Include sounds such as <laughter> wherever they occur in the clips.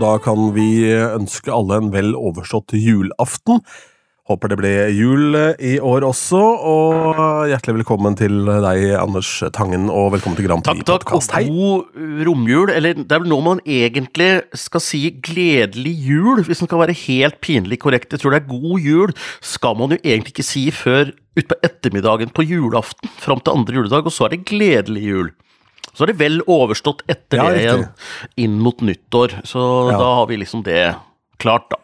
Da kan vi ønske alle en vel overstått julaften. Håper det blir jul i år også, og hjertelig velkommen til deg, Anders Tangen, og velkommen til Grand Prix Takk, takk, og god romjul. Eller det er vel nå man egentlig skal si gledelig jul, hvis man skal være helt pinlig korrekt. Jeg tror det er god jul, skal man jo egentlig ikke si før utpå ettermiddagen på julaften, fram til andre juledag, og så er det gledelig jul. Så er det vel overstått etter Ja, det igjen, inn mot nyttår. Så Ja. da har vi liksom det klart, da.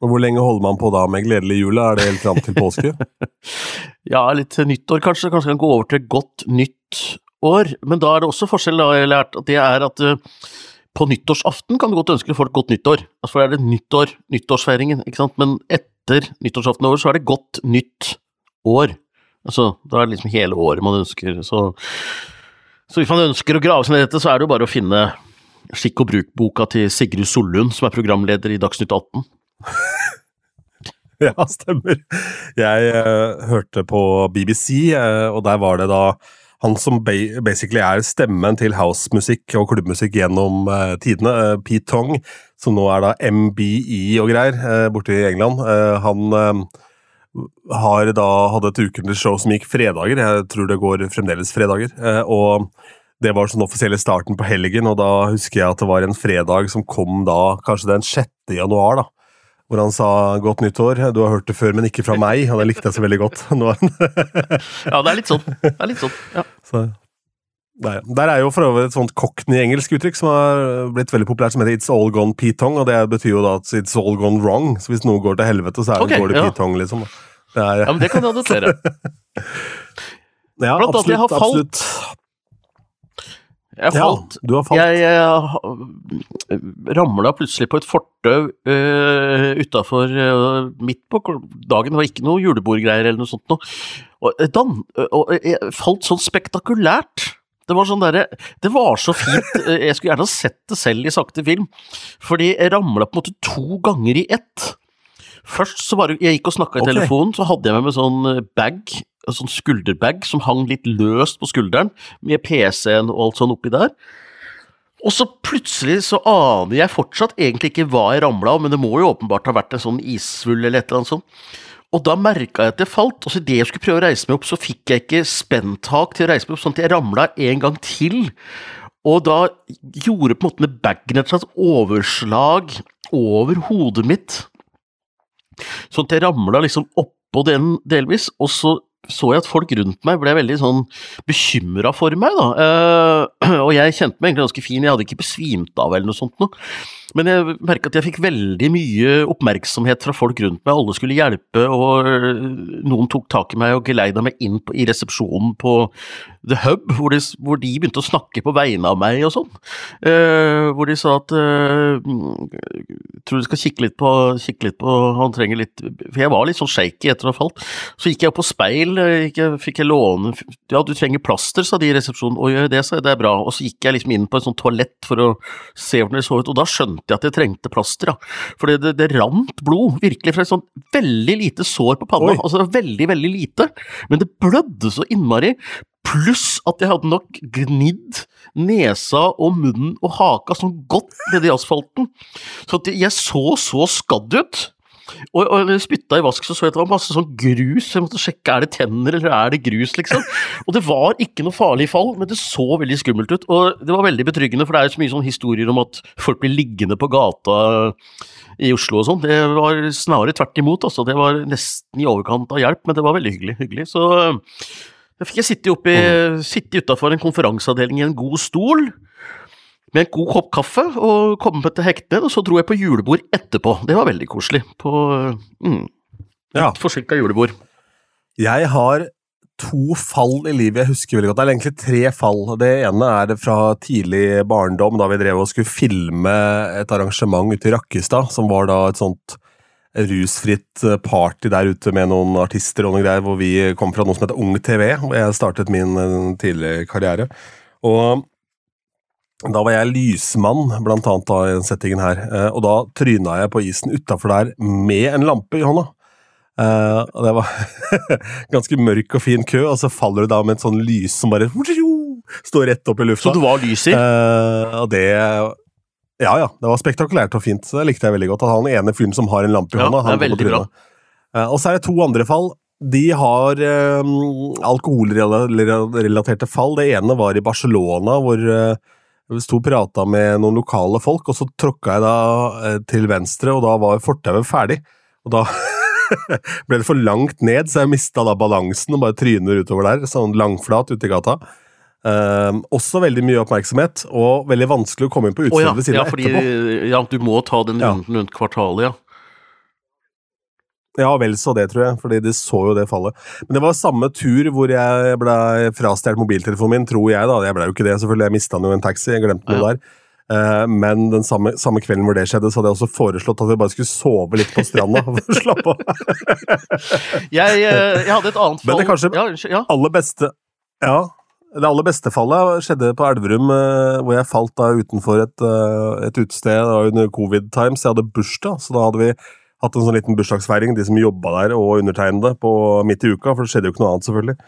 Og Hvor lenge holder man på da med gledelig jul? Er det helt fram til påske? <laughs> Ja, litt til nyttår kanskje. Kanskje kan gå over til godt nytt år. Men da er det også forskjell, da jeg har lært, at det er at eh, på nyttårsaften kan du godt ønske folk godt nyttår. Altså, for da er det nyttår, nyttårsfeiringen, ikke sant. Men etter nyttårsaften over, så er det godt nytt år. Altså, da er det liksom hele året man ønsker. Så, så hvis man ønsker å grave seg ned i dette, så er det jo bare å finne Skikk og bruk-boka til Sigrid Sollund, som er programleder i Dagsnytt 18. <laughs> Ja, stemmer. Jeg uh, hørte på BBC, uh, og der var det da han som basically er stemmen til housemusikk og klubbmusikk gjennom uh, tidene, uh, Pete Tong, som nå er da MBE og greier eh, borte i England. Eh, han eh, har da hadde et ukentlig show som gikk fredager, jeg tror det går fremdeles fredager. eh, og det var sånn offisielle starten på helgen, og da husker jeg at det var en fredag som kom da, kanskje den 6. januar, da. Hvor han sa 'godt nyttår', du har hørt det før, men ikke fra meg, og det likte jeg så veldig godt. <laughs> Ja, det er litt sånn. Det er litt sånn, ja. så, der, der er jo for øvrig et sånt cockney-engelsk uttrykk som har blitt veldig populært, som heter 'it's all gone pitong', og det betyr jo da at 'it's all gone wrong'. Så hvis noe går til helvete, så er det, okay, går det ja. pitong, liksom. Det er, Ja, men det kan jeg adoptere. <laughs> ja, Blant annet, jeg har absolutt, falt. Ja, du har falt. Jeg, jeg ramla plutselig på et fortau uh, utafor midt på dagen. Det var ikke noe julebordgreier eller noe sånt noe. Og, eh, dan, og jeg falt sånn spektakulært. Det var sånn derre Det var så fint. <laughs> eh, Jeg skulle gjerne sett det selv i sakte film. Fordi jeg ramla på en måte to ganger i ett. Først så bare Jeg gikk og snakka i okay. telefonen, så hadde jeg med meg sånn eh, bag, en sånn skulderbag som hang litt løst på skulderen, med PC-en og alt sånn oppi der. Og så plutselig så aner jeg fortsatt egentlig ikke hva jeg ramla av, men det må jo åpenbart ha vært en sånn isvull eller et eller annet sånt. Og da merka jeg at jeg falt, og så idet jeg skulle prøve å reise meg opp, så fikk jeg ikke spenntak til å reise meg opp, sånn at jeg ramla en gang til. Og da gjorde på en måte bagen et slags overslag over hodet mitt. Sånn at jeg ramla liksom oppå den delvis, og så så jeg at folk rundt meg ble veldig sånn bekymra for meg, da. <clears throat> Og jeg kjente meg egentlig ganske fin, jeg hadde ikke besvimt av eller noe sånt noe. Men jeg merka at jeg fikk veldig mye oppmerksomhet fra folk rundt meg, alle skulle hjelpe, og øh, noen tok tak i meg og geleida meg inn på, i resepsjonen på The Hub, hvor de, hvor de begynte å snakke på vegne av meg og sånn. Eh, hvor de sa at eh, tror du skal kikke litt på, kikke litt på Han trenger litt For jeg var litt sånn shaky etter å ha falt. Så gikk jeg opp på speil, gikk jeg, fikk jeg låne Ja, du trenger plaster, sa de i resepsjonen. Å, gjør det, sa jeg, det er bra. Og så gikk jeg liksom inn på et sånt toalett for å se hvordan det så ut, og da skjønte jeg at jeg trengte plaster, ja. For det, det, rant blod, virkelig, fra et sånt veldig lite sår på panna. Oi. Altså veldig, veldig lite, men det blødde så innmari. Pluss at jeg hadde nok gnidd nesa og munnen og haka sånn godt nedi asfalten. Så jeg så så skadd ut. Og, og spytta i vask, så så jeg at det var masse sånn grus. Jeg måtte sjekke er det tenner eller er det grus, liksom. <laughs> Og det var ikke noe farlig fall, men det så veldig skummelt ut. Og det var veldig betryggende, for det er jo så mye sånn historier om at folk blir liggende på gata i Oslo og sånn. Det var snarere tvert imot, altså. Det var nesten i overkant av hjelp, men det var veldig hyggelig. hyggelig. Så da fikk jeg sitte, oppi, sitte utafor en konferanseavdeling i en god stol med en god kopp kaffe og komme til hektene, og så dro jeg på julebord etterpå. Det var veldig koselig. På mm, Ja. forsinka julebord. Jeg har to fall i livet jeg husker veldig godt. Det er egentlig tre fall. Det ene er det fra tidlig barndom, da vi drev og skulle filme et arrangement ute i Rakkestad, som var da et sånt rusfritt party der ute med noen artister og noe greier, hvor vi kom fra noe som heter Ung TV, hvor jeg startet min eh, tidlige karriere. Og da var jeg lysmann, blant annet da, i den settingen her, eh, og da tryna jeg på isen utafor der med en lampe i hånda. Eh, og det var <laughs> ganske mørk og fin kø, og så faller du da med et sånn lys som bare står rett opp i lufta. Så du var lys i? Eh, og det Ja, ja. Det var spektakulært og fint. så Det likte jeg veldig godt. At han ene fyren som har en lampe i hånda, han går på trynet. Eh, Og så er det to andre fall. De har alkoholrelaterte fall. Det ene var i Barcelona, hvor eh, vi sto og prata med noen lokale folk, og så tråkka jeg da eh, til venstre, og da var fortauet ferdig. Og da <laughs> ble det for langt ned, så jeg mista da balansen og bare tryner utover der, sånn langflat ute i gata. Um, også veldig mye oppmerksomhet, og veldig vanskelig å komme inn på Å oh, ja, ved siden ja, fordi etterpå. ja, du må ta den runden rundt kvartalet, ja. Ja, vel så det, tror jeg, fordi de så jo det fallet. Men det var samme tur hvor jeg ble frastjålet mobiltelefonen min, tror jeg, da. Jeg ble jo ikke det, selvfølgelig. Jeg mista den jo en taxi, jeg glemte noe Ja. der. Eh, Men den samme, samme kvelden hvor det skjedde, så hadde jeg også foreslått at vi bare skulle sove litt på stranda. for å <laughs> slappe av. Jeg, eh, jeg hadde et annet fall Men det kanskje- ja, ja. aller beste Ja. Det aller beste fallet skjedde på Elverum, eh, hvor jeg falt da utenfor et, et utested under covid-times. Jeg hadde bursdag, så da hadde vi hatt en sånn liten bursdagsfeiring, de som jobba der, og undertegnede, på midt i uka, for det skjedde jo ikke noe annet, selvfølgelig.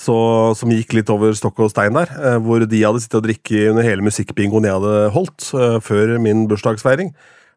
Så, som gikk litt over stokk og stein der, eh, hvor de hadde sittet og drikket under hele musikkbingoen jeg hadde holdt eh, før min bursdagsfeiring.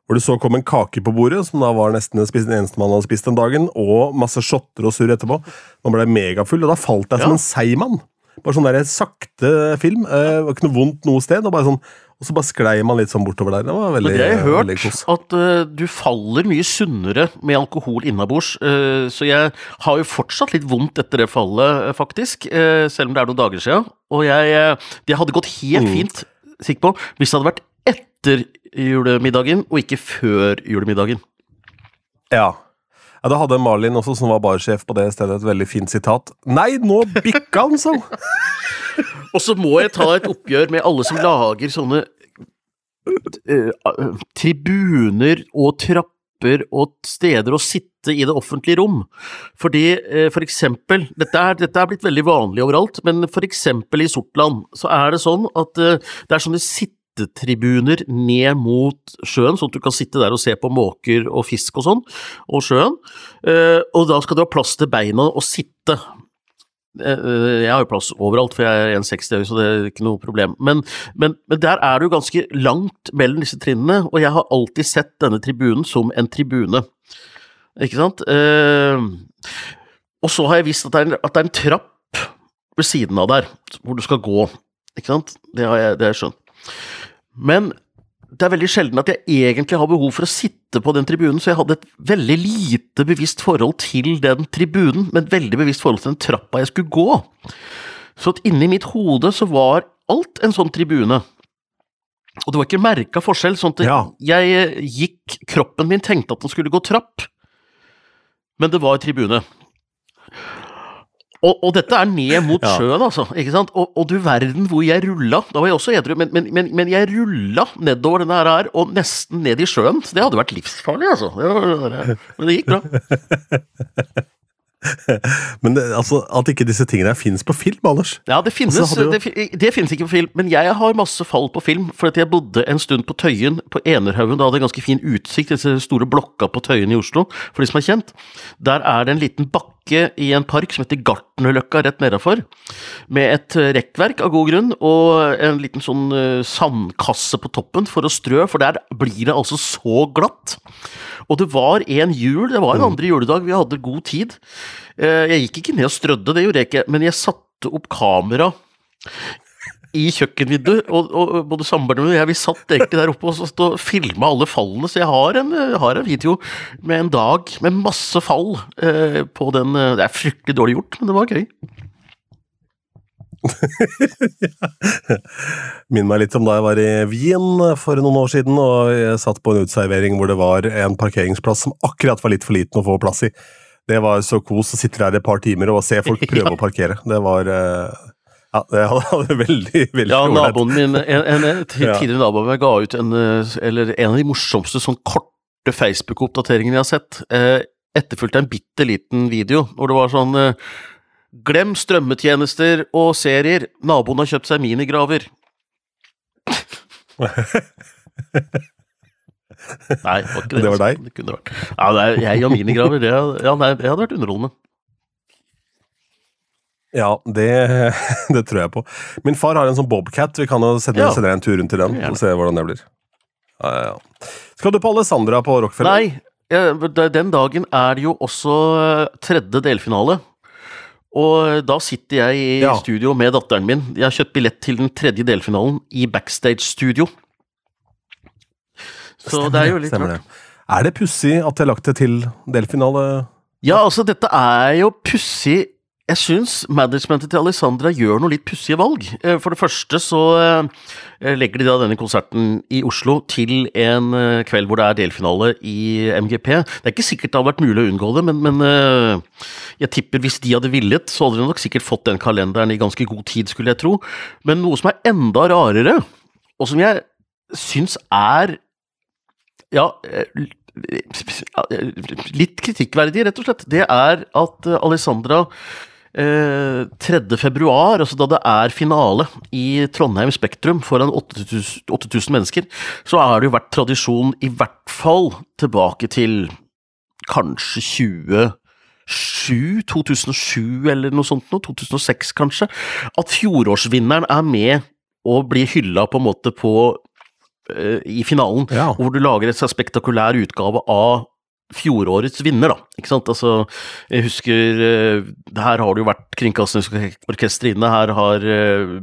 Hvor det så kom en kake på bordet, som da var nesten den eneste man hadde spist den dagen, og masse shotter og surr etterpå. Man ble megafull, og da falt jeg som Ja. en seigmann. Bare sånn der sakte film. Eh, ikke noe vondt noe sted. Og, bare sånn, og så bare sklei man litt sånn bortover der. Det var veldig, Men jeg har hørt, kos. at uh, du faller mye sunnere med alkohol innabords. uh, så jeg har jo fortsatt litt vondt etter det fallet, eh, faktisk. Uh, selv om det er noen dager siden. Og jeg, det hadde gått helt Mm. fint, sikker på, hvis det hadde vært etter julemiddagen, og ikke før julemiddagen. Ja. Ja. Da hadde Malin også, som var barsjef på det stedet, et veldig fint sitat. Nei, nå bikka han, sånn! <laughs> Og så må jeg ta et oppgjør med alle som lager sånne eh, eh, tribuner og trapper og steder å sitte i det offentlige rom. Fordi eh, for eksempel, dette er, dette er blitt veldig vanlig overalt, men for eksempel i Sortland så er det sånn at det er sånne sittetribuner ned mot sjøen, sånn at du kan sitte der og se på måker og fisk og sånn, og sjøen. Eh, og da skal du ha plass til beina og sitte. Eh, Jeg har jo plass overalt, for jeg er 1,60 høy, så det er ikke noe problem. Men, men, men der er det jo ganske langt mellom disse trinnene, og jeg har alltid sett denne tribunen som en tribune. Ikke sant? Eh, og så har jeg visst at at det er en trapp ved siden av der, hvor du skal gå. Ikke sant? Det har jeg, det har jeg skjønt. Men det er veldig sjelden at jeg egentlig har behov for å sitte på den tribunen, så jeg hadde et veldig lite bevisst forhold til den tribunen, men veldig bevisst forhold til den trappa jeg skulle gå. Så at inni mitt hode så var alt en sånn tribune. Og det var ikke merka forskjell, sånn at Ja. jeg eh, gikk Kroppen min tenkte at den skulle gå trapp, men det var tribune. Og, og dette er ned mot Ja. sjøen, altså. ikke sant? Og, og du verden hvor jeg rulla. Da var jeg også edru, men, men, men, men jeg rulla nedover denne her, og nesten ned i sjøen. Så det hadde vært livsfarlig, altså. Men det gikk bra. <laughs> Men det, altså, at ikke disse tingene finnes på film, Anders Ja, det finnes, Og så jo- det, det finnes ikke på film, men jeg har masse fall på film. For at jeg bodde en stund på Tøyen, på Enerhaugen. Da hadde jeg ganske fin utsikt, disse store blokka på Tøyen i Oslo, for de som er kjent. Der er det en liten bakke i en park som heter Gartnerløkka rett nedafor. Med et eh, rekkverk av god grunn, og en liten sånn eh, sandkasse på toppen for å strø, for der blir det altså så glatt. Og det var en jul, det var en andre juledag, vi hadde god tid. Eh, Jeg gikk ikke ned og strødde, det gjorde jeg ikke, men jeg satte opp kamera i kjøkkenvinduet, og, og både samboeren og jeg vi satt egentlig der oppe og så stod og filma alle fallene, så jeg har en, har en video med en dag med masse fall eh, på den eh, Det er fryktelig dårlig gjort, men det var gøy. <laughs> Minner meg litt om da jeg var i Wien for noen år siden, og jeg satt på en uteservering hvor det var en parkeringsplass som akkurat var litt for liten å få plass i. Det var så kos å sitte der et par timer og se folk <laughs> prøve Ja. å parkere. Det var eh, Ja, det hadde veldig, veldig Ja, naboen min, en, en, tidligere nabo ga ut en, eh, eller en av de morsomste sånn korte Facebook-oppdateringene jeg har sett, eh, etterfulgt av en bitte liten video hvor det var sånn eh, Glem strømmetjenester og serier, naboen har kjøpt seg minigraver. <laughs> Nei, det var ikke det. Det var altså. deg? Det. Ja, er, jeg og minigraver, det, ja, nei, det hadde vært underholdende. Ja, det, <laughs> det tror jeg på. Min far har en sånn bobcat. Vi kan jo sende, Ja. sende en tur rundt i den og se hvordan det blir. Ja, ja. Skal du på Alessandra på Rockefeller? Nei, eh, den dagen er det jo også eh, tredje delfinale. Og da sitter jeg i Ja. studio med datteren min. Jeg har kjøpt billett til den tredje delfinalen i backstage-studio. Så det er jo litt Stemmer rart. Er det pussig at jeg lagt det til delfinale? Ja, altså, dette er jo pussig. Jeg syns managementet til Alessandra gjør noe litt pussige valg. Eh, For det første så eh, legger de da denne konserten i Oslo til en eh, kveld hvor det er delfinale i MGP. Det er ikke sikkert det hadde vært mulig å unngå det, men, men eh, jeg tipper hvis de hadde villet, så hadde de nok sikkert fått den kalenderen i ganske god tid, skulle jeg tro. Men noe som er enda rarere, og som jeg syns er ja, eh, litt kritikkverdig, rett og slett, det er at eh, Alessandra eh, 3. februar, altså da det er finale i Trondheim Spektrum foran 8000 8000 mennesker, så har det jo vært tradisjon i hvert fall tilbake til kanskje 20 2007 eller noe sånt noe, 2006 kanskje, at fjorårsvinneren er med og blir hylla på en måte på eh, i finalen, Ja. hvor du lager en sånn spektakulær utgave av fjorårets vinner, da. Ikke sant? Altså, jeg husker eh, Her har det jo vært Kringkastingsorkesteret inne, her har eh,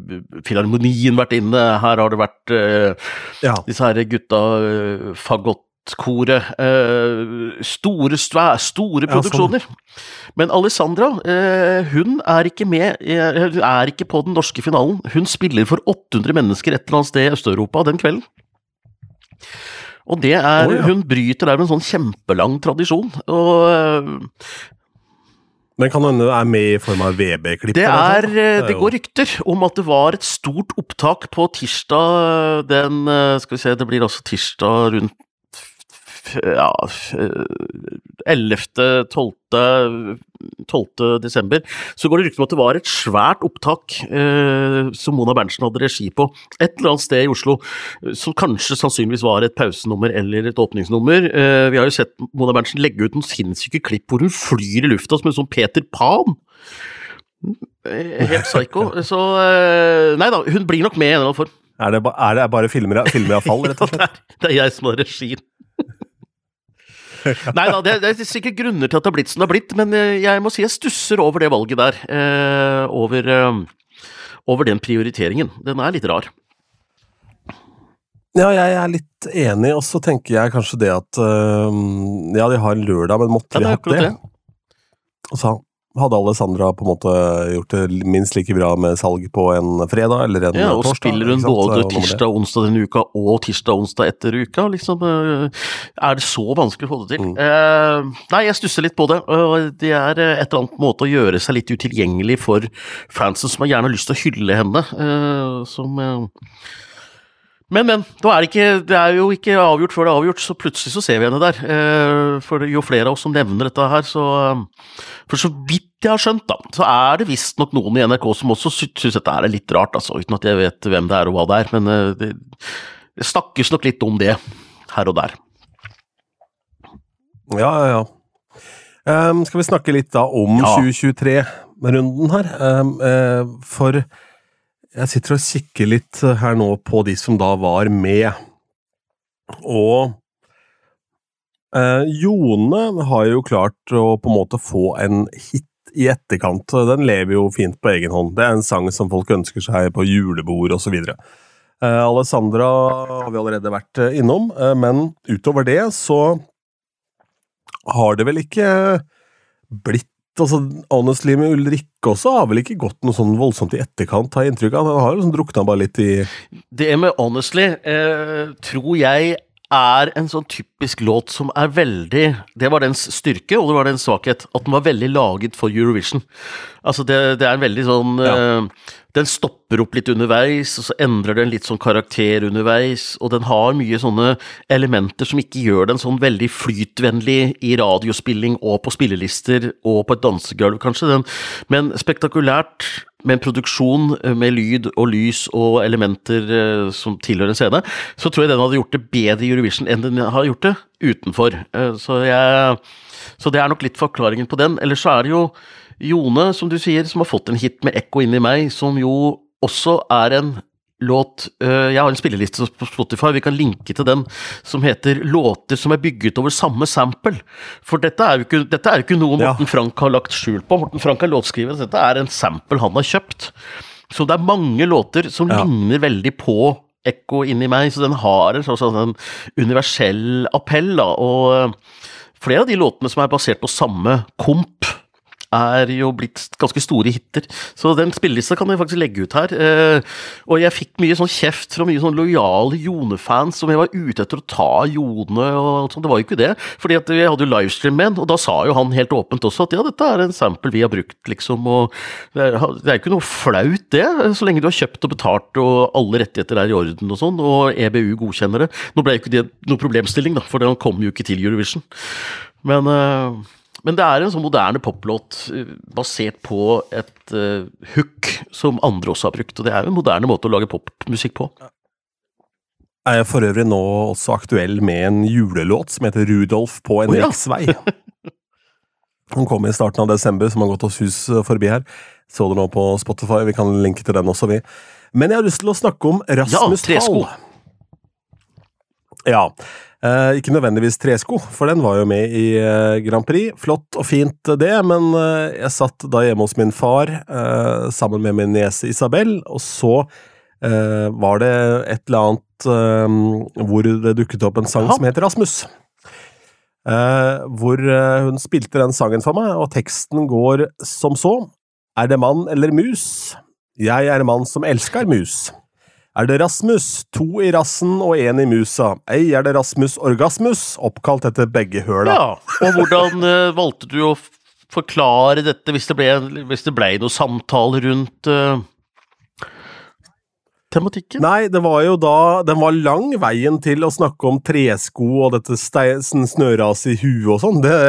Filharmonien vært inne, her har det vært eh, Ja. disse her gutta uh, Fagottkoret. eh, store, svæ- store Ja, sånn. produksjoner. Men Alessandra, eh, hun er ikke med, eh, hun er ikke på den norske finalen. Hun spiller for 800 mennesker et eller annet sted i Øst-Europa den kvelden. Og det er oh, ja. Hun bryter der med en sånn kjempelang tradisjon. Og eh, men kan hende det er med i form av VB-klipp? Det, eh, det, det går rykter om at det var et stort opptak på tirsdag den eh, Skal vi se, det blir altså tirsdag rundt ja, 11.12. 12.12., så går det rykter om at det var et svært opptak eh, som Mona Berntsen hadde regi på, et eller annet sted i Oslo, eh, som kanskje sannsynligvis var et pausenummer eller et åpningsnummer. Eh, vi har jo sett Mona Berntsen legge ut noen sinnssyke klipp hvor hun flyr i lufta som en sånn Peter Pan. Eh, helt psycho. <laughs> Så eh, Nei da, hun blir nok med i en eller annen form. Er det, ba, er det bare filmer, av fall, rett og <laughs> slett? det, er, det er jeg som har regien. <laughs> Nei da, det, det er sikkert grunner til at det har blitt som det har blitt, men eh, jeg må si jeg stusser over det valget der. Eh, over, eh, over den prioriteringen. Den er litt rar. Ja, jeg er litt enig, og så tenker jeg kanskje det at øh, Ja, de har en lørdag, men måtte Ja, vi det hatt akkurat det? Og så hadde Alessandra på en måte gjort det minst like bra med salg på en fredag eller en Ja, og torsdag. spiller hun både tirsdag og onsdag denne uka og tirsdag og onsdag etter uka, liksom eh, Er det så vanskelig å få det til? Mm. Eh, nei, jeg stusser litt på det, det er eh, et eller annet måte å gjøre seg litt utilgjengelig for fansen som har gjerne lyst til å hylle henne, eh, som eh, men, men. Da er det, ikke, det er jo ikke avgjort før det er avgjort, så plutselig så ser vi henne der. Eh, for jo flere av oss som nevner dette her, så For så vidt jeg har skjønt, da, så er det visstnok noen i NRK som også sy- syns dette er litt rart, altså. Uten at jeg vet hvem det er og hva det er. Men eh, det, det snakkes nok litt om det her og der. Ja, ja, ja. Um, skal vi snakke litt da om Ja. 2023-runden her? Um, uh, for jeg sitter og kikker litt her nå på de som da var med. Og eh, Jone har jo klart å på en måte få en hit i etterkant. Den lever jo fint på egen hånd. Det er en sang som folk ønsker seg på julebord osv. Eh, Alessandra har vi allerede vært eh, innom, eh, men utover det så har det vel ikke blitt altså Honestly med Ulrikke også har vel ikke gått noe sånn voldsomt i etterkant, har jeg inntrykk av. Han har liksom drukna bare litt i Det med Honestly eh, tror jeg er en sånn typisk låt som er veldig Det var dens styrke, og det var dens svakhet. At den var veldig laget for Eurovision. Altså, det, det er en veldig sånn eh, Den stopper opp litt underveis, og så endrer den litt sånn karakter underveis, og den har mye sånne elementer som ikke gjør den sånn veldig flytvennlig i radiospilling og på spillelister og på et dansegulv, kanskje. Den, men spektakulært med en produksjon eh, med lyd og lys og elementer uh, som tilhører en scene, så tror jeg den hadde gjort det bedre i Eurovision enn den har gjort det utenfor. Uh, så, jeg, så det er nok litt forklaringen på den. Ellers så er det jo Jone, som du sier, som har fått en hit med Ekko inni meg, som jo også er en låt øh, Jeg har en spilleliste på Spotify, vi kan linke til den, som heter 'Låter som er bygget over samme sample'. For dette er jo ikke, dette er jo ikke noe Ja. Frank har lagt skjul på. Morten Frank er låtskriver, dette er en sample han har kjøpt. Så det er mange låter som Ja. ligner veldig på Ekko inni meg, så den har en slags sånn universell appell, da. Og øh, flere av de låtene som er basert på samme komp, er jo blitt ganske store hiter. Så den spillelista kan jeg faktisk legge ut her. Eh, og jeg fikk mye sånn kjeft fra mye sånn lojale Jone-fans som jeg var ute etter å ta Jone og alt sånt. Det var jo ikke det, fordi at jeg hadde jo livestream med han, og da sa jo han helt åpent også at ja, dette er en sample vi har brukt, liksom. Og det er, jo ikke noe flaut, det, så lenge du har kjøpt og betalt og alle rettigheter er i orden og sånn, og EBU godkjenner det. Nå ble jo ikke det noe problemstilling, da, for den kom jo ikke til Eurovision. Men eh, men det er en sånn moderne poplåt eh, basert på et uh, hook som andre også har brukt. Og det er jo en moderne måte å lage popmusikk på. Jeg Er for øvrig nå også aktuell med en julelåt som heter Rudolf på en oh, ja. riksvei. <laughs> Den kom i starten av desember, som har gått oss hus forbi her. Så det nå på Spotify, vi kan linke til den også, vi. Men jeg har lyst til å snakke om Rasmus tresko. Hall. Ja. Eh, ikke nødvendigvis tresko, for den var jo med i eh, Grand Prix. Flott og fint det, men eh, jeg satt da hjemme hos min far eh, sammen med min niese Isabel, og så eh, var det et eller annet eh, hvor det dukket opp en sang som heter Rasmus. Eh, hvor eh, hun spilte den sangen for meg, og teksten går som så. Er det mann eller mus? Jeg er mann som elsker mus. Er det Rasmus? To i rassen og én i musa. Ei er det Rasmus Orgasmus, oppkalt etter begge høla. Ja, og hvordan uh, valgte du å forklare dette hvis det ble, hvis det ble noe samtale rundt uh, tematikken? Nei, det var jo da Den var lang veien til å snakke om tresko og dette snøraset i huet og sånn. Det, <laughs>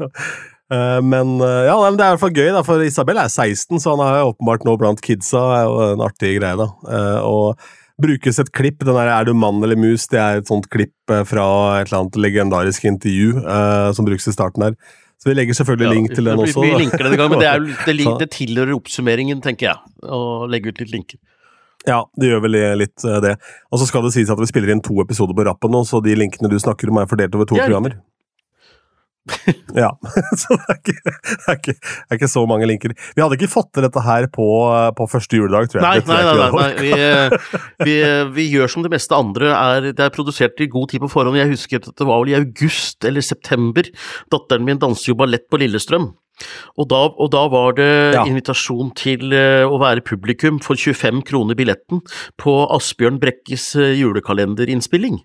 Eh, Men eh, ja, det er i hvert fall gøy, da, for Isabel er 16, så han er åpenbart nå blant kidsa. er jo en artig greie, da. Eh, Og brukes et klipp, den der 'Er du mann eller mus?' Det er et sånt klipp eh, fra et eller annet legendarisk intervju eh, som brukes i starten her. Så vi legger selvfølgelig Ja, link til den også. Vi linker den en gang, men det, er, <laughs> det, det tilhører oppsummeringen, tenker jeg. Å legge ut litt linker. Ja, det gjør vel litt eh, det. Og så skal det sies at vi spiller inn to episoder på rappen nå, så de linkene du snakker om er fordelt over to er programmer. <laughs> ja, <laughs> så det er, ikke, det, er ikke, det er ikke så mange linker. Vi hadde ikke fått til dette her på, på første juledag, tror jeg. Nei, nei, nei, nei, vi eh, vi, eh, vi gjør som det meste andre. Er, det er produsert i god tid på forhånd. Jeg husker at det var vel i august eller september. Datteren min danser jo ballett på Lillestrøm. Og da, og da var det Ja. invitasjon til eh, å være publikum for 25 kroner billetten på Asbjørn Brekkes julekalenderinnspilling.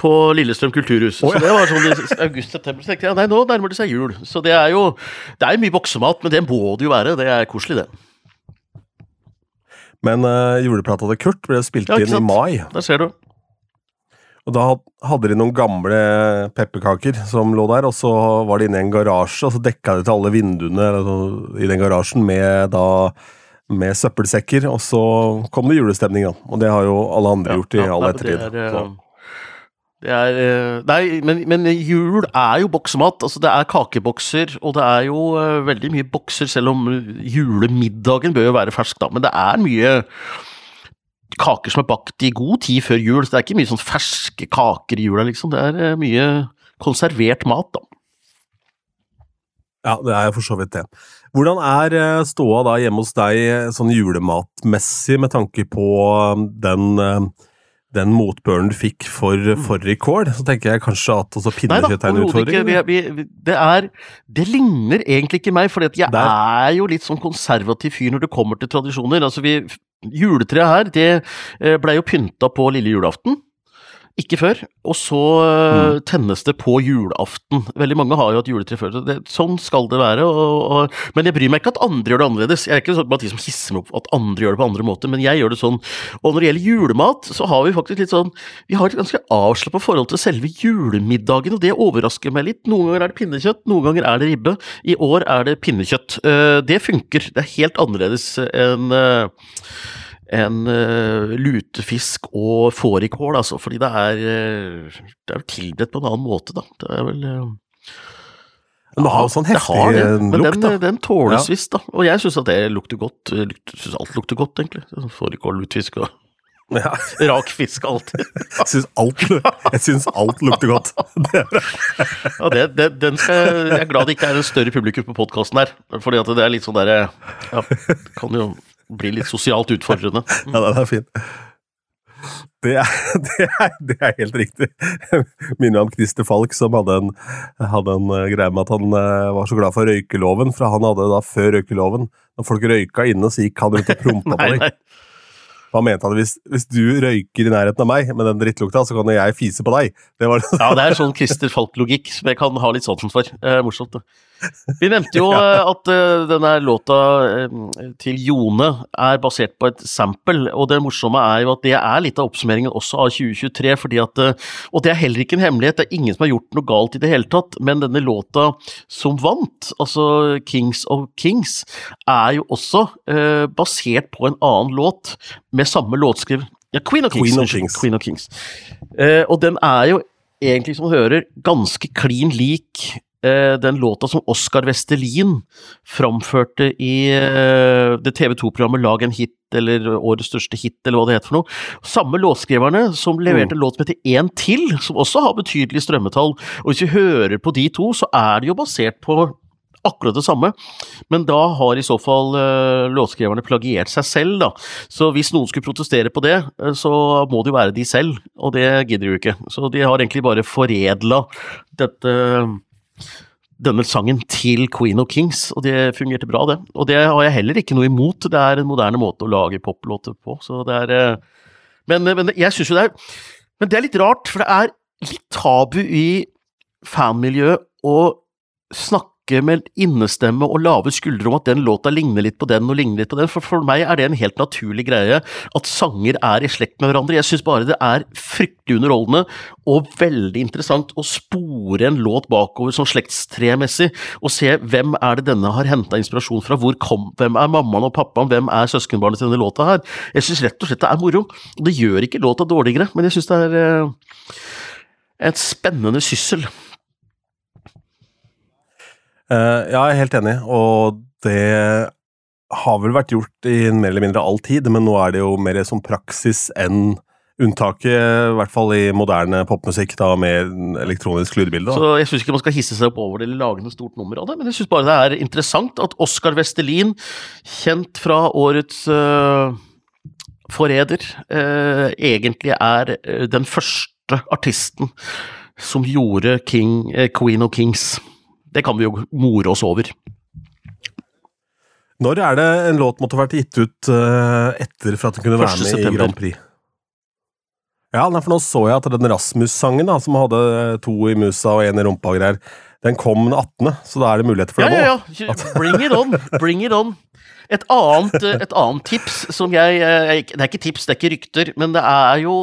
På Lillestrøm kulturhus. Oh, ja. Så det var sånn i august-september. Så tenkte jeg nei, nå nærmer det seg jul. Så det er jo det er mye boksemat, men det må det jo være. Det er koselig, det. Men uh, juleplata til Kurt ble spilt Ja, inn i mai. Der ser du. Og da hadde de noen gamle pepperkaker som lå der, og så var det inne i en garasje, og så dekka de til alle vinduene altså, i den garasjen med da med søppelsekker, og så kom det julestemning, da. Og det har jo alle andre gjort i Ja, all ettertid. Det er, Så. Eh, det er eh, Nei, men, men jul er jo boksemat. Altså, det er kakebokser, og det er jo eh, veldig mye bokser, selv om julemiddagen bør jo være fersk, da. Men det er mye kaker som er bakt i god tid før jul, så det er ikke mye sånn ferske kaker i jula, liksom. Det er eh, mye konservert mat, da. Ja, det er for så vidt det. Hvordan er eh, ståa da hjemme hos deg eh, sånn julematmessig, med tanke på eh, den eh, den motbøren du fikk for fårikål, så tenker jeg kanskje at da, pinnekjøtt er en utfordring? Nei da, overhodet vi, det, er, det ligner egentlig ikke meg, for jeg Der. er jo litt sånn konservativ fyr når det kommer til tradisjoner. Altså vi, Juletreet her, det eh, blei jo pynta på lille julaften. Ikke før. Og så eh, Mm. tennes det på julaften. Veldig mange har jo hatt juletre før. så Det, sånn skal det være. Og, og, men jeg bryr meg ikke at andre gjør det annerledes. Jeg er ikke sånn blant de som hisser meg opp at andre gjør det på andre måter, men jeg gjør det sånn. Og når det gjelder julemat, så har vi faktisk litt sånn Vi har et ganske avslappa forhold til selve julemiddagen, og det overrasker meg litt. Noen ganger er det pinnekjøtt, noen ganger er det ribbe. I år er det pinnekjøtt. Eh, Det funker. Det er helt annerledes enn eh, enn eh, lutefisk og fårikål, altså, fordi det er, eh, det er tilberedt på en annen måte, da. Det er vel eh, Men det har jo sånn heftig har det, men lukt, den, da. den tåles Ja. visst, da. Og jeg syns at det lukter godt. Jeg syns alt lukter godt, egentlig. Sånn Fårikål, lutefisk og <laughs> Ja, rak fisk alltid. jeg syns alt, jeg syns alt lukter godt. <laughs> Ja, det, det, den skal, jeg er glad det ikke er en større publikum på podkasten her. Fordi at det er litt sånn derre Ja, kan jo bli litt sosialt utfordrende. <laughs> Ja, den er fin. Det er, <laughs> det, er, det er helt riktig. Minner om Christer Falk, som hadde en, hadde en eh, greie med at han eh, var så glad for røykeloven. For han hadde da før røykeloven, når folk røyka inne, så gikk han rundt og <laughs> prompa på deg. Han mente at hvis, hvis du røyker i nærheten av meg med den drittlukta, så kan jeg fise på deg. Det var Ja, det er sånn Christer Falk-logikk som jeg kan ha litt sansen for. Det er morsomt, det. Vi nevnte jo <laughs> eh, at eh, denne låta eh, til Jone er basert på et sample, og det morsomme er jo at det er litt av oppsummeringen også av 2023, fordi at Og det er heller ikke en hemmelighet, det er ingen som har gjort noe galt i det hele tatt, men denne låta som vant, altså Kings of Kings, er jo også eh, basert på en annen låt med samme låtskriv. Ja, Queen of Kings. Queen of Kings. Queen of Kings. Eh, og den er jo egentlig, som du hører, ganske klin lik den låta som Oskar Vestelin framførte i eh, det TV 2-programmet Lag en hit, eller Årets største hit, eller hva det heter for noe. Samme låtskriverne som leverte en låt som heter En til, som også har betydelig strømmetall. Og hvis vi hører på de to, så er det jo basert på akkurat det samme, men da har i så fall uh, låtskriverne plagiert seg selv, da. Så hvis noen skulle protestere på det, eh, så må det jo være de selv, og det gidder de jo ikke. Så de har egentlig bare foredla dette denne sangen til Queen of Kings, og det fungerte bra, det. Og det har jeg heller ikke noe imot, det er en moderne måte å lage poplåter på, så det er eh, Men, men jeg syns jo det er Men det er litt rart, for det er litt tabu i fanmiljøet å snakke med innestemme og lave skuldre om at den låta ligner litt på den og ligner litt på den, for for meg er det en helt naturlig greie at sanger er i slekt med hverandre. Jeg syns bare det er fryktelig underholdende og veldig interessant å spore en låt bakover sånn slektstremessig, og se hvem er det denne har henta inspirasjon fra, hvor kom, hvem er mammaen og pappaen, hvem er søskenbarnet til denne låta her. Jeg syns rett og slett det er moro. Det gjør ikke låta dårligere, men jeg syns det er eh, et spennende syssel. Eh, ja, jeg er helt enig, og det har vel vært gjort i mer eller mindre all tid, men nå er det jo mer som praksis enn unntaket, i hvert fall i moderne popmusikk, da med elektronisk lydbilde. Så jeg syns ikke man skal hisse seg opp over det eller lage noe stort nummer av det, men jeg syns bare det er interessant at Oskar Vestelin, kjent fra årets uh, Forræder, uh, egentlig er den første artisten som gjorde King, uh, Queen of Kings. Det kan vi jo more oss over. Når er det en låt måtte vært gitt ut eh, etter for at den kunne være 1. med i. Grand Prix? Ja, for nå så jeg at den Rasmus-sangen, da, som hadde to i musa og én i rumpa og greier, den kom den 18., så da er det muligheter for Ja, det nå. ja, ja. Bring it on! Bring it on! Et annet, eh, et annet tips som jeg eh, Det er ikke tips, det er ikke rykter, men det er jo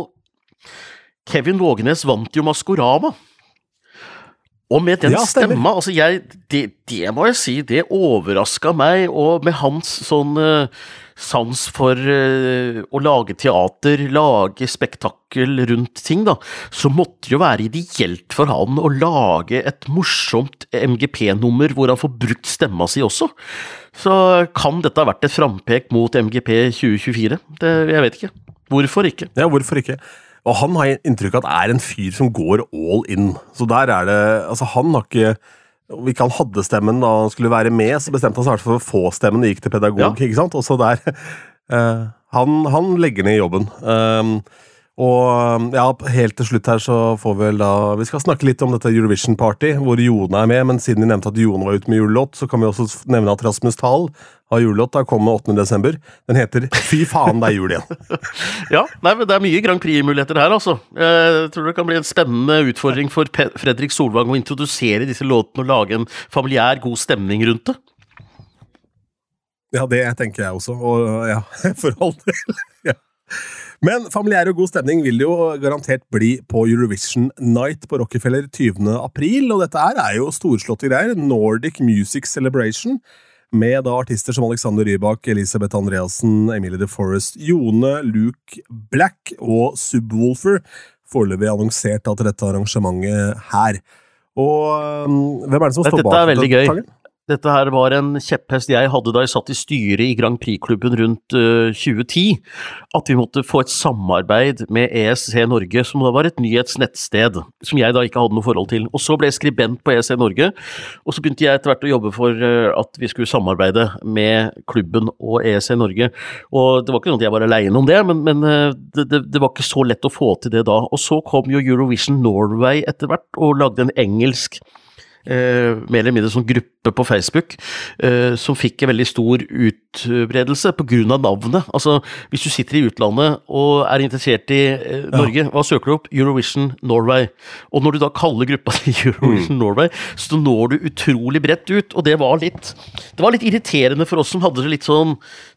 Kevin Vågenes vant jo Maskorama. Og med den Ja, stemma, altså jeg det, det må jeg si, det overraska meg, og med hans sånn uh, sans for uh, å lage teater, lage spektakkel rundt ting, da, så måtte det jo være ideelt for han å lage et morsomt MGP-nummer hvor han får brukt stemma si også. Så kan dette ha vært et frampek mot MGP 2024? Det, jeg vet ikke. Hvorfor ikke? Ja, hvorfor ikke? Og han har inntrykk av at er en fyr som går all in. Så der er det Altså, han har ikke Om ikke han hadde stemmen da han skulle være med, så bestemte han seg for å få stemmen og gikk til pedagog, Ja. ikke sant? Og så der uh, han, han legger ned jobben. Um, og ja, helt til slutt her så får vi vel da Vi skal snakke litt om dette Eurovision Party, hvor Jone er med, men siden vi nevnte at Jone var ute med julelåt, så kan vi også nevne at Rasmus Thal har julelåt. Da kommer 8. desember. Den heter Fy faen, det er jul igjen. <laughs> Ja, nei, men det er mye Grand Prix-muligheter her, altså. Jeg tror det kan bli en spennende utfordring for Pe Fredrik Solvang å introdusere disse låtene og lage en familiær, god stemning rundt det. Ja, det tenker jeg også, og ja, for all del. Ja. Men familiær og god stemning vil jo garantert bli på Eurovision Night på Rockefeller 20. april, og dette her er jo storslåtte greier. Nordic Music Celebration, med da artister som Alexander Rybak, Elisabeth Andreassen, Emilie de Forest, Jone, Luke Black og Subwoolfer. Foreløpig annonsert til dette arrangementet her. Og um, hvem er det som står bak? dette er veldig gøy. sangen? Dette her var en kjepphest jeg hadde da jeg satt i styret i Grand Prix-klubben rundt eh, 2010. At vi måtte få et samarbeid med ESC Norge, som da var et nyhetsnettsted. Som jeg da ikke hadde noe forhold til. Og så ble jeg skribent på ESC Norge, og så begynte jeg etter hvert å jobbe for eh, at vi skulle samarbeide med klubben og ESC Norge. Og det var ikke sånn at jeg var aleine om det, men, men eh, det, det, det var ikke så lett å få til det da. Og så kom jo Eurovision Norway etter hvert, og lagde en engelsk eh, mer eller mindre sånn gruppe på Facebook, eh, som fikk en veldig stor utbredelse pga. navnet. Altså, hvis du sitter i utlandet og er interessert i eh, Norge, hva søker du opp? Eurovision Norway. Og når du da kaller gruppa <laughs> til Eurovision Norway, så når du utrolig bredt ut, og det var litt Det var litt irriterende for oss som hadde det litt sånn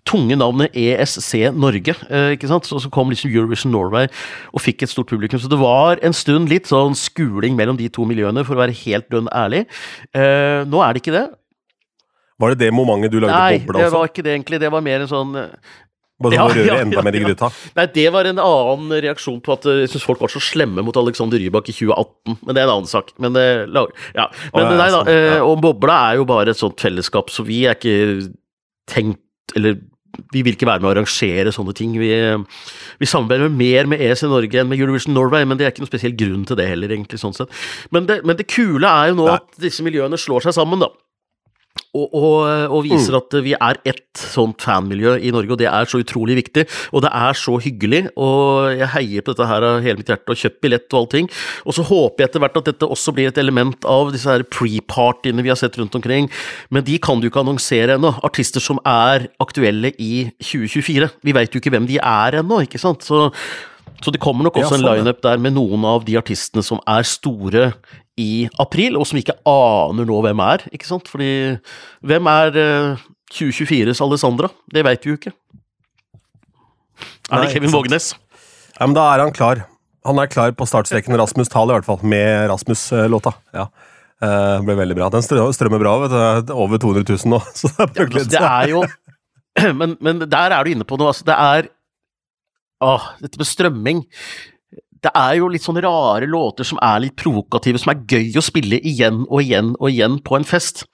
tunge navnet ESC Norge, eh, ikke sant? Så, så kom liksom Eurovision Norway og fikk et stort publikum. Så det var en stund litt sånn skuling mellom de to miljøene, for å være helt dønn ærlig. Nå er det ikke det. Var det det momentet du lagde Nei, bobla det var ikke det egentlig. Det var mer en sånn eh, Bare Ja, for å røre ja, enda ja, mer i ja. gryta? Nei, det var en annen reaksjon på at eh, jeg syns folk var så slemme mot Alexander Rybak i 2018. Men det er en annen sak. Men, eh, ja. men oh, ja, nei da. sånn, ja. Og Bobla er jo bare et sånt fellesskap, så vi er ikke tenkt Eller vi vil ikke være med å arrangere sånne ting. Vi, vi samarbeider mer med ES i Norge enn med Eurovision Norway, men det er ikke noen spesiell grunn til det heller, egentlig. sånn sett. Men det, men det kule er jo nå Nei. at disse miljøene slår seg sammen, da. Og, og, og viser at vi er ett sånt fanmiljø i Norge, og det er så utrolig viktig. Og det er så hyggelig, og jeg heier på dette her av hele mitt hjerte, og kjøpt billett og allting. Og så håper jeg etter hvert at dette også blir et element av disse her pre-partyene vi har sett rundt omkring. Men de kan du ikke annonsere ennå. Artister som er aktuelle i 2024. Vi veit jo ikke hvem de er ennå, ikke sant. Så, så det kommer nok også en sånn, ja. lineup der med noen av de artistene som er store i april, og som ikke aner nå hvem er, ikke sant? Fordi hvem er eh, 2024s Alessandra? Det veit vi jo ikke. Er Nei, det Kevin ikke. Vågenes? Ja, men da er han klar. Han er klar på startstreken Rasmus Thal, i hvert fall, med Rasmus-låta. Ja. Uh, ble veldig bra. Den strømmer bra, vet du. Er Over 200 000 nå. <laughs> Så det er ja, Altså, det er jo <clears throat> men, men der er du inne på noe. Altså, det er Åh, dette med strømming. Det er jo litt sånne rare låter som er litt provokative, som er gøy å spille igjen og igjen og igjen på en fest.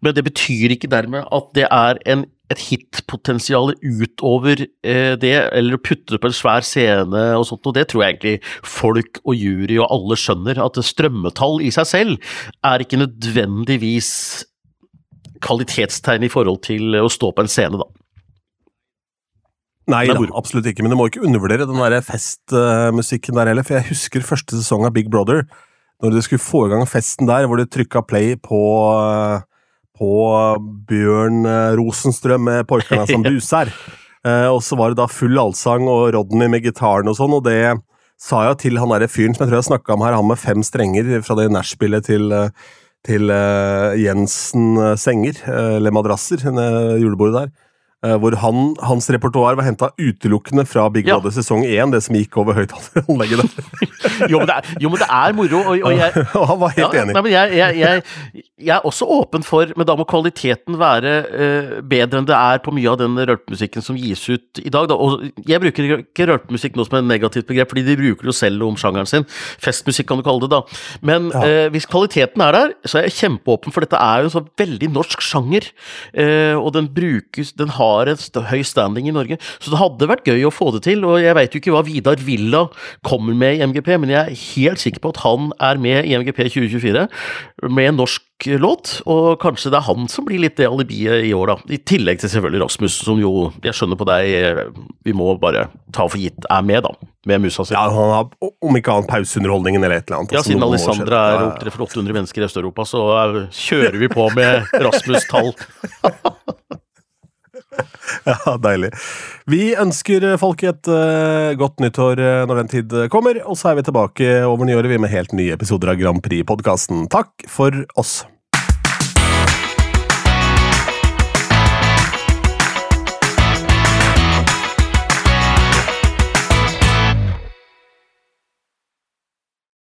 Men det betyr ikke dermed at det er en, et hitpotensial utover eh, det, eller å putte det på en svær scene og sånt, og det tror jeg egentlig folk og jury og alle skjønner, at strømmetall i seg selv er ikke nødvendigvis kvalitetstegn i forhold til å stå på en scene, da. Nei da, absolutt ikke. Men du må ikke undervurdere den der festmusikken der heller. For jeg husker første sesong av Big Brother, når de skulle få i gang festen der, hvor de trykka play på på Bjørn eh, Rosenstrøm med 'Porkarna som <laughs> buser'. Eh, og så var det da full allsang og Rodney med gitaren og sånn, og det sa jeg til han derre fyren som jeg tror jeg snakka om her, han med fem strenger fra det nachspielet til eh, til uh, Jensen eh, senger, eh, eller madrasser, det julebordet der. Eh, hvor han, hans repertoar var henta utelukkende fra Big Ja. Brother sesong 1, det som gikk over høyttaleranlegget der. <laughs> Jo, men det er, jo, men det er moro, og, og jeg, <laughs> og han var helt ja, enig. Nei, men jeg, jeg, jeg, er også åpen for, men da må kvaliteten være uh, bedre enn det er på mye av den rølpemusikken som gis ut i dag. Da. Og jeg bruker ikke rølpemusikk nå som et negativt begrep, fordi de bruker jo selv om sjangeren sin. Festmusikk kan du kalle det, da. Men Ja. uh, hvis kvaliteten er der, så er jeg kjempeåpen, for dette er jo en så veldig norsk sjanger. Uh, og den brukes Den har en st høy standing i Norge, så det hadde vært gøy å få det til. Og jeg veit jo ikke hva Vidar Villa kommer med i MGP, men jeg er helt sikker på at han er med i MGP 2024 med en norsk låt, og kanskje det er han som blir litt det alibiet i år, da. I tillegg til selvfølgelig Rasmus, som jo, jeg skjønner på deg, eh, vi må bare ta for gitt er med, da. Med musa si. Ja, han har, om ikke annet pauseunderholdningen eller et eller annet. Ja, altså, siden. Alessandra er for 800 mennesker i Øst-Europa, så kjører vi på med <laughs> Rasmus-tall. <laughs> <laughs> Ja, deilig. Vi ønsker folk et uh, godt nyttår uh, når den tid kommer, og så er vi tilbake over nyåret med helt nye episoder av Grand Prix-podkasten. Takk for oss.